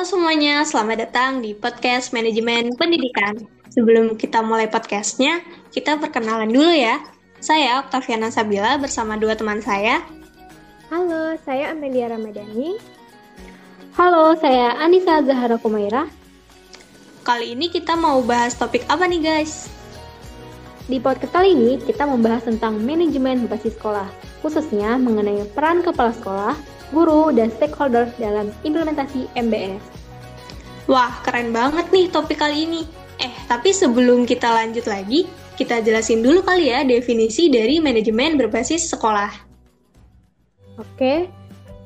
Halo semuanya, selamat datang di podcast Manajemen Pendidikan. Sebelum kita mulai podcastnya, kita perkenalan dulu ya. Saya Octaviana Sabila bersama dua teman saya. Halo, saya Amelia Ramadhani. Halo, saya Anissa Zahara Kumaira. Kali ini kita mau bahas topik apa nih guys? Di podcast kali ini kita membahas tentang manajemen berbasis sekolah, khususnya mengenai peran kepala sekolah, guru, dan stakeholder dalam implementasi MBS. Wah, keren banget nih topik kali ini. Eh, tapi sebelum kita lanjut lagi, kita jelasin dulu kali ya definisi dari manajemen berbasis sekolah. Oke,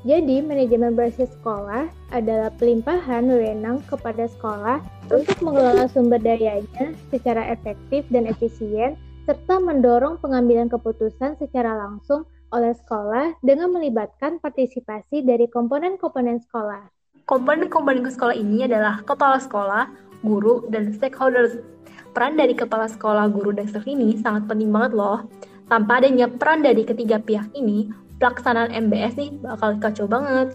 jadi manajemen berbasis sekolah adalah pelimpahan wewenang kepada sekolah untuk mengelola sumber dayanya secara efektif dan efisien, serta mendorong pengambilan keputusan secara langsung oleh sekolah dengan melibatkan partisipasi dari komponen-komponen sekolah. Komponen-komponen sekolah ini adalah kepala sekolah, guru, dan stakeholders. Peran dari kepala sekolah, guru, dan staff ini sangat penting banget loh. Tanpa adanya peran dari ketiga pihak ini, pelaksanaan MBS nih bakal kacau banget.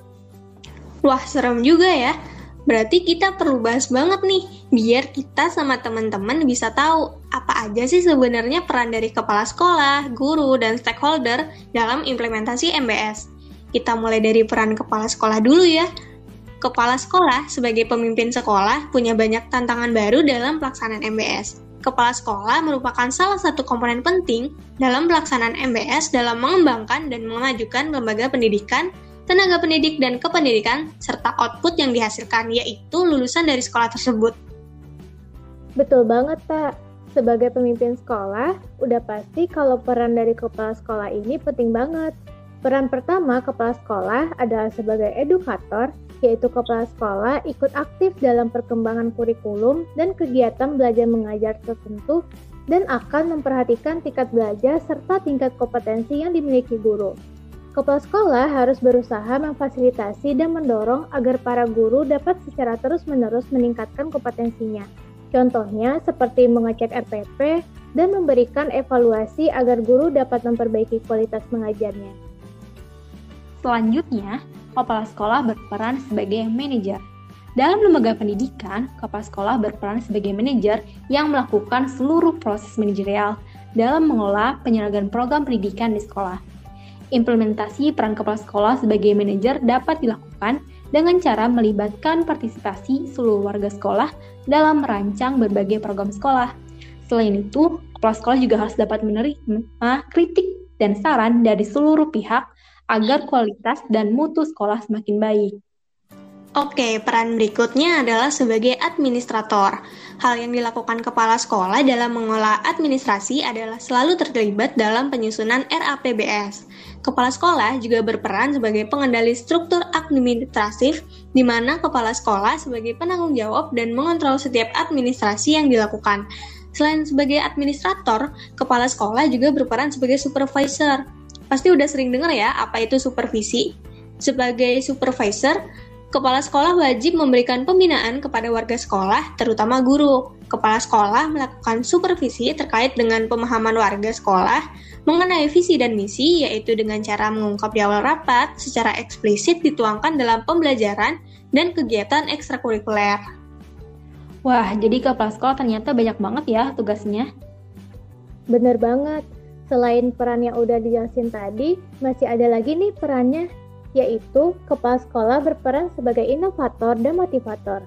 Wah, serem juga ya. Berarti kita perlu bahas banget nih, biar kita sama teman-teman bisa tahu apa aja sih sebenarnya peran dari kepala sekolah, guru, dan stakeholder dalam implementasi MBS. Kita mulai dari peran kepala sekolah dulu ya. Kepala sekolah sebagai pemimpin sekolah punya banyak tantangan baru dalam pelaksanaan MBS. Kepala sekolah merupakan salah satu komponen penting dalam pelaksanaan MBS dalam mengembangkan dan memajukan lembaga pendidikan tenaga pendidik dan kependidikan, serta output yang dihasilkan, yaitu lulusan dari sekolah tersebut. Betul banget, Pak. Sebagai pemimpin sekolah, udah pasti kalau peran dari kepala sekolah ini penting banget. Peran pertama kepala sekolah adalah sebagai edukator, yaitu kepala sekolah ikut aktif dalam perkembangan kurikulum dan kegiatan belajar mengajar tertentu dan akan memperhatikan tingkat belajar serta tingkat kompetensi yang dimiliki guru. Kepala sekolah harus berusaha memfasilitasi dan mendorong agar para guru dapat secara terus-menerus meningkatkan kompetensinya. Contohnya seperti mengecek RPP dan memberikan evaluasi agar guru dapat memperbaiki kualitas mengajarnya. Selanjutnya, kepala sekolah berperan sebagai manajer. Dalam lembaga pendidikan, kepala sekolah berperan sebagai manajer yang melakukan seluruh proses manajerial dalam mengelola penyelenggaraan program pendidikan di sekolah. Implementasi peran kepala sekolah sebagai manajer dapat dilakukan dengan cara melibatkan partisipasi seluruh warga sekolah dalam merancang berbagai program sekolah. Selain itu, kepala sekolah juga harus dapat menerima kritik dan saran dari seluruh pihak agar kualitas dan mutu sekolah semakin baik. Oke, peran berikutnya adalah sebagai administrator. Hal yang dilakukan kepala sekolah dalam mengolah administrasi adalah selalu terlibat dalam penyusunan RAPBS. Kepala sekolah juga berperan sebagai pengendali struktur administratif, di mana kepala sekolah sebagai penanggung jawab dan mengontrol setiap administrasi yang dilakukan. Selain sebagai administrator, kepala sekolah juga berperan sebagai supervisor. Pasti udah sering dengar ya apa itu supervisi. Sebagai supervisor, Kepala sekolah wajib memberikan pembinaan kepada warga sekolah, terutama guru. Kepala sekolah melakukan supervisi terkait dengan pemahaman warga sekolah mengenai visi dan misi, yaitu dengan cara mengungkap di awal rapat secara eksplisit dituangkan dalam pembelajaran dan kegiatan ekstrakurikuler. Wah, jadi kepala sekolah ternyata banyak banget ya tugasnya. Bener banget. Selain peran yang udah dijelasin tadi, masih ada lagi nih perannya yaitu kepala sekolah berperan sebagai inovator dan motivator.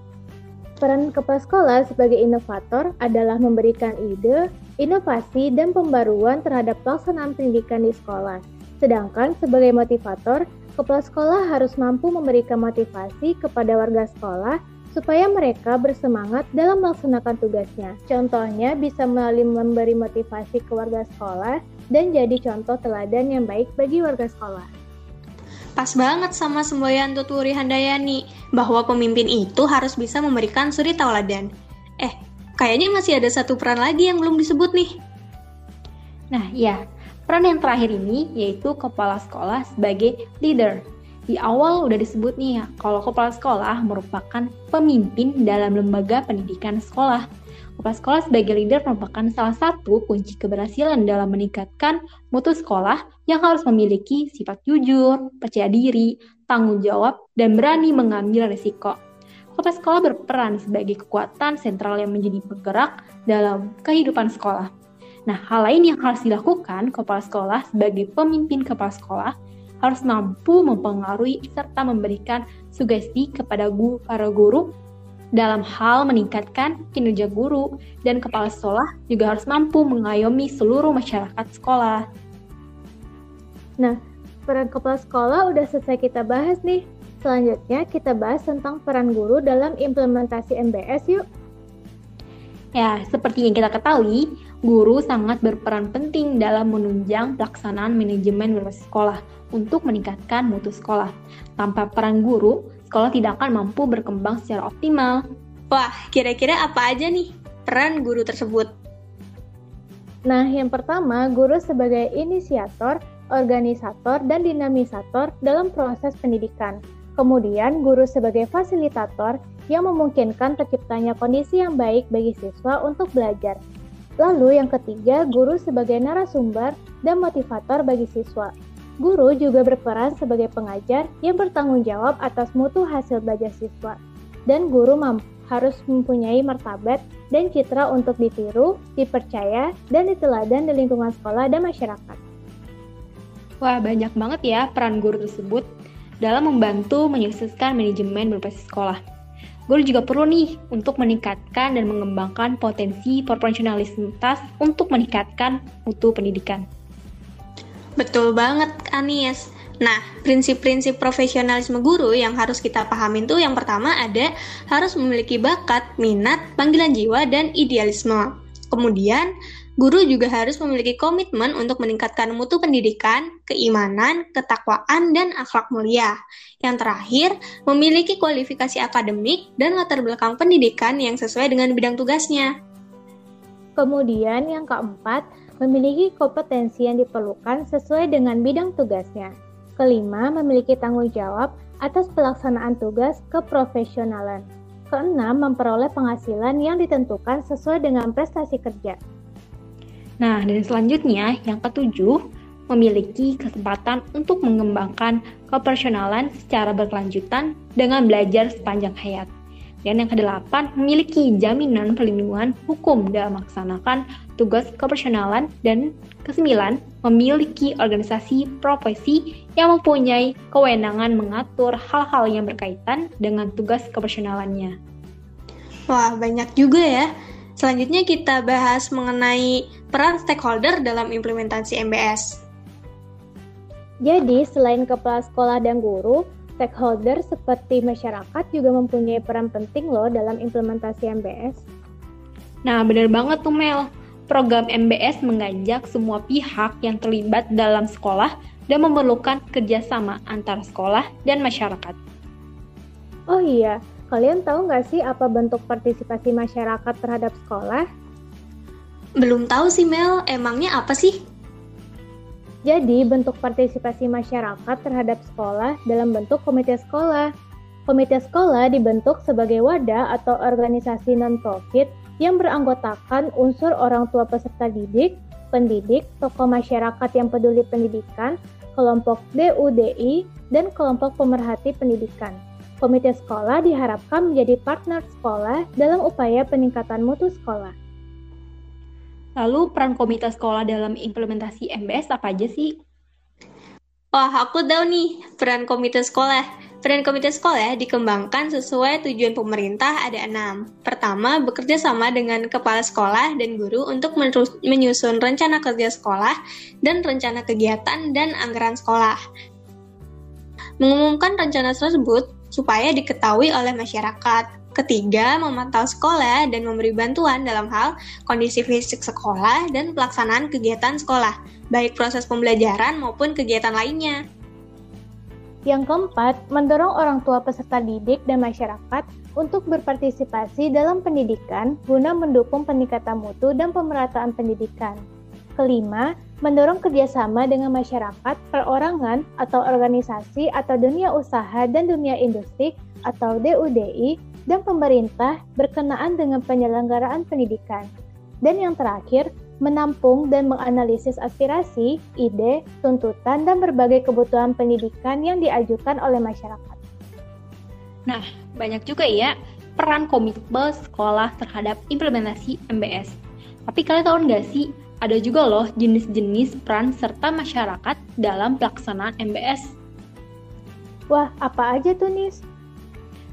Peran kepala sekolah sebagai inovator adalah memberikan ide, inovasi, dan pembaruan terhadap pelaksanaan pendidikan di sekolah. Sedangkan sebagai motivator, kepala sekolah harus mampu memberikan motivasi kepada warga sekolah supaya mereka bersemangat dalam melaksanakan tugasnya. Contohnya bisa melalui memberi motivasi ke warga sekolah dan jadi contoh teladan yang baik bagi warga sekolah. Pas banget sama semboyan Tuturi Handayani, bahwa pemimpin itu harus bisa memberikan suri tauladan. Eh, kayaknya masih ada satu peran lagi yang belum disebut nih. Nah, ya, peran yang terakhir ini yaitu kepala sekolah sebagai leader. Di awal udah disebut nih ya, kalau kepala sekolah merupakan pemimpin dalam lembaga pendidikan sekolah. Kepala sekolah sebagai leader merupakan salah satu kunci keberhasilan dalam meningkatkan mutu sekolah yang harus memiliki sifat jujur, percaya diri, tanggung jawab, dan berani mengambil risiko. kepala sekolah berperan sebagai kekuatan sentral yang menjadi penggerak dalam kehidupan sekolah. Nah, hal lain yang harus dilakukan kepala sekolah sebagai pemimpin kepala sekolah harus mampu mempengaruhi serta memberikan sugesti kepada guru, para guru dalam hal meningkatkan kinerja guru dan kepala sekolah juga harus mampu mengayomi seluruh masyarakat sekolah. Nah, peran kepala sekolah udah selesai kita bahas nih. Selanjutnya kita bahas tentang peran guru dalam implementasi MBS yuk. Ya, seperti yang kita ketahui, guru sangat berperan penting dalam menunjang pelaksanaan manajemen berbasis sekolah untuk meningkatkan mutu sekolah. Tanpa peran guru, sekolah tidak akan mampu berkembang secara optimal. Wah, kira-kira apa aja nih peran guru tersebut? Nah, yang pertama, guru sebagai inisiator, organisator, dan dinamisator dalam proses pendidikan. Kemudian, guru sebagai fasilitator yang memungkinkan terciptanya kondisi yang baik bagi siswa untuk belajar. Lalu yang ketiga, guru sebagai narasumber dan motivator bagi siswa. Guru juga berperan sebagai pengajar yang bertanggung jawab atas mutu hasil belajar siswa. Dan guru harus mempunyai martabat dan citra untuk ditiru, dipercaya, dan diteladan di lingkungan sekolah dan masyarakat. Wah, banyak banget ya peran guru tersebut dalam membantu menyukseskan manajemen berbasis sekolah. Guru juga perlu nih untuk meningkatkan dan mengembangkan potensi proporsionalitas untuk meningkatkan mutu pendidikan. Betul banget, Anies. Nah, prinsip-prinsip profesionalisme guru yang harus kita pahamin tuh yang pertama ada harus memiliki bakat, minat, panggilan jiwa, dan idealisme. Kemudian, Guru juga harus memiliki komitmen untuk meningkatkan mutu pendidikan, keimanan, ketakwaan, dan akhlak mulia. Yang terakhir, memiliki kualifikasi akademik dan latar belakang pendidikan yang sesuai dengan bidang tugasnya. Kemudian yang keempat, memiliki kompetensi yang diperlukan sesuai dengan bidang tugasnya. Kelima, memiliki tanggung jawab atas pelaksanaan tugas keprofesionalan. Keenam, memperoleh penghasilan yang ditentukan sesuai dengan prestasi kerja. Nah, dan selanjutnya yang ketujuh, memiliki kesempatan untuk mengembangkan keprofesionalan secara berkelanjutan dengan belajar sepanjang hayat. Dan yang kedelapan, memiliki jaminan perlindungan hukum dalam melaksanakan tugas keprofesionalan. Dan kesembilan, memiliki organisasi profesi yang mempunyai kewenangan mengatur hal-hal yang berkaitan dengan tugas keprofesionalannya. Wah, banyak juga ya. Selanjutnya kita bahas mengenai peran stakeholder dalam implementasi MBS. Jadi, selain kepala sekolah dan guru, stakeholder seperti masyarakat juga mempunyai peran penting loh dalam implementasi MBS. Nah, benar banget tuh Mel. Program MBS mengajak semua pihak yang terlibat dalam sekolah dan memerlukan kerjasama antara sekolah dan masyarakat. Oh iya, Kalian tahu nggak sih apa bentuk partisipasi masyarakat terhadap sekolah? Belum tahu sih Mel, emangnya apa sih? Jadi, bentuk partisipasi masyarakat terhadap sekolah dalam bentuk komite sekolah. Komite sekolah dibentuk sebagai wadah atau organisasi non-profit yang beranggotakan unsur orang tua peserta didik, pendidik, tokoh masyarakat yang peduli pendidikan, kelompok DUDI, dan kelompok pemerhati pendidikan. Komite sekolah diharapkan menjadi partner sekolah dalam upaya peningkatan mutu sekolah. Lalu peran komite sekolah dalam implementasi MBS apa aja sih? Wah, aku tahu nih peran komite sekolah. Peran komite sekolah dikembangkan sesuai tujuan pemerintah ada enam. Pertama, bekerja sama dengan kepala sekolah dan guru untuk menyusun rencana kerja sekolah dan rencana kegiatan dan anggaran sekolah. Mengumumkan rencana tersebut supaya diketahui oleh masyarakat. Ketiga, memantau sekolah dan memberi bantuan dalam hal kondisi fisik sekolah dan pelaksanaan kegiatan sekolah, baik proses pembelajaran maupun kegiatan lainnya. Yang keempat, mendorong orang tua peserta didik dan masyarakat untuk berpartisipasi dalam pendidikan guna mendukung peningkatan mutu dan pemerataan pendidikan. Kelima, mendorong kerjasama dengan masyarakat, perorangan, atau organisasi atau dunia usaha dan dunia industri atau DUDI dan pemerintah berkenaan dengan penyelenggaraan pendidikan. Dan yang terakhir, menampung dan menganalisis aspirasi, ide, tuntutan, dan berbagai kebutuhan pendidikan yang diajukan oleh masyarakat. Nah, banyak juga ya peran komitmen sekolah terhadap implementasi MBS. Tapi kalian tahu nggak sih, ada juga loh jenis-jenis peran serta masyarakat dalam pelaksanaan MBS. Wah, apa aja tuh, Nis?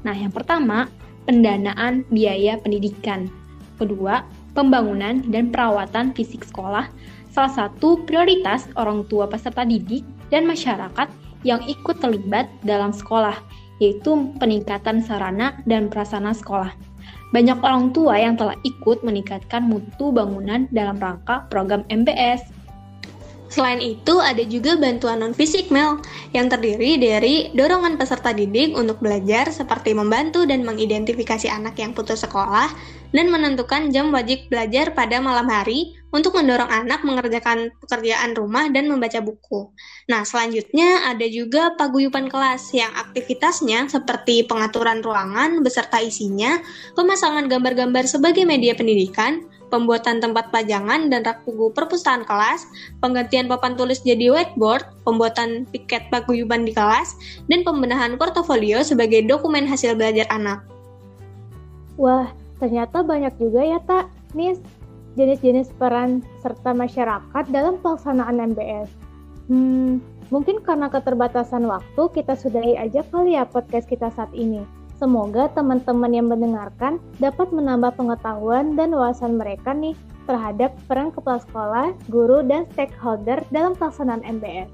Nah, yang pertama, pendanaan biaya pendidikan. Kedua, pembangunan dan perawatan fisik sekolah. Salah satu prioritas orang tua peserta didik dan masyarakat yang ikut terlibat dalam sekolah, yaitu peningkatan sarana dan prasarana sekolah. Banyak orang tua yang telah ikut meningkatkan mutu bangunan dalam rangka program MBS. Selain itu, ada juga bantuan non-fisik, Mel, yang terdiri dari dorongan peserta didik untuk belajar seperti membantu dan mengidentifikasi anak yang putus sekolah, dan menentukan jam wajib belajar pada malam hari untuk mendorong anak mengerjakan pekerjaan rumah dan membaca buku. Nah, selanjutnya ada juga paguyuban kelas yang aktivitasnya seperti pengaturan ruangan beserta isinya, pemasangan gambar-gambar sebagai media pendidikan, pembuatan tempat pajangan dan rak buku perpustakaan kelas, penggantian papan tulis jadi whiteboard, pembuatan piket paguyuban di kelas, dan pembenahan portofolio sebagai dokumen hasil belajar anak. Wah, ternyata banyak juga ya, Tak. Nis, jenis-jenis peran serta masyarakat dalam pelaksanaan MBS. Hmm, mungkin karena keterbatasan waktu, kita sudahi aja kali ya podcast kita saat ini. Semoga teman-teman yang mendengarkan dapat menambah pengetahuan dan wawasan mereka nih terhadap peran kepala sekolah, guru, dan stakeholder dalam pelaksanaan MBS.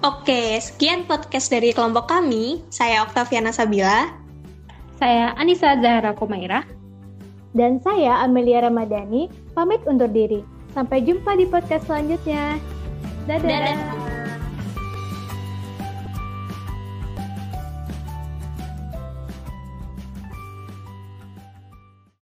Oke, sekian podcast dari kelompok kami. Saya Oktaviana Sabila. Saya Anissa Zahra Komaira. Dan saya Amelia Ramadhani, pamit undur diri. Sampai jumpa di podcast selanjutnya. Dadah! Dadah.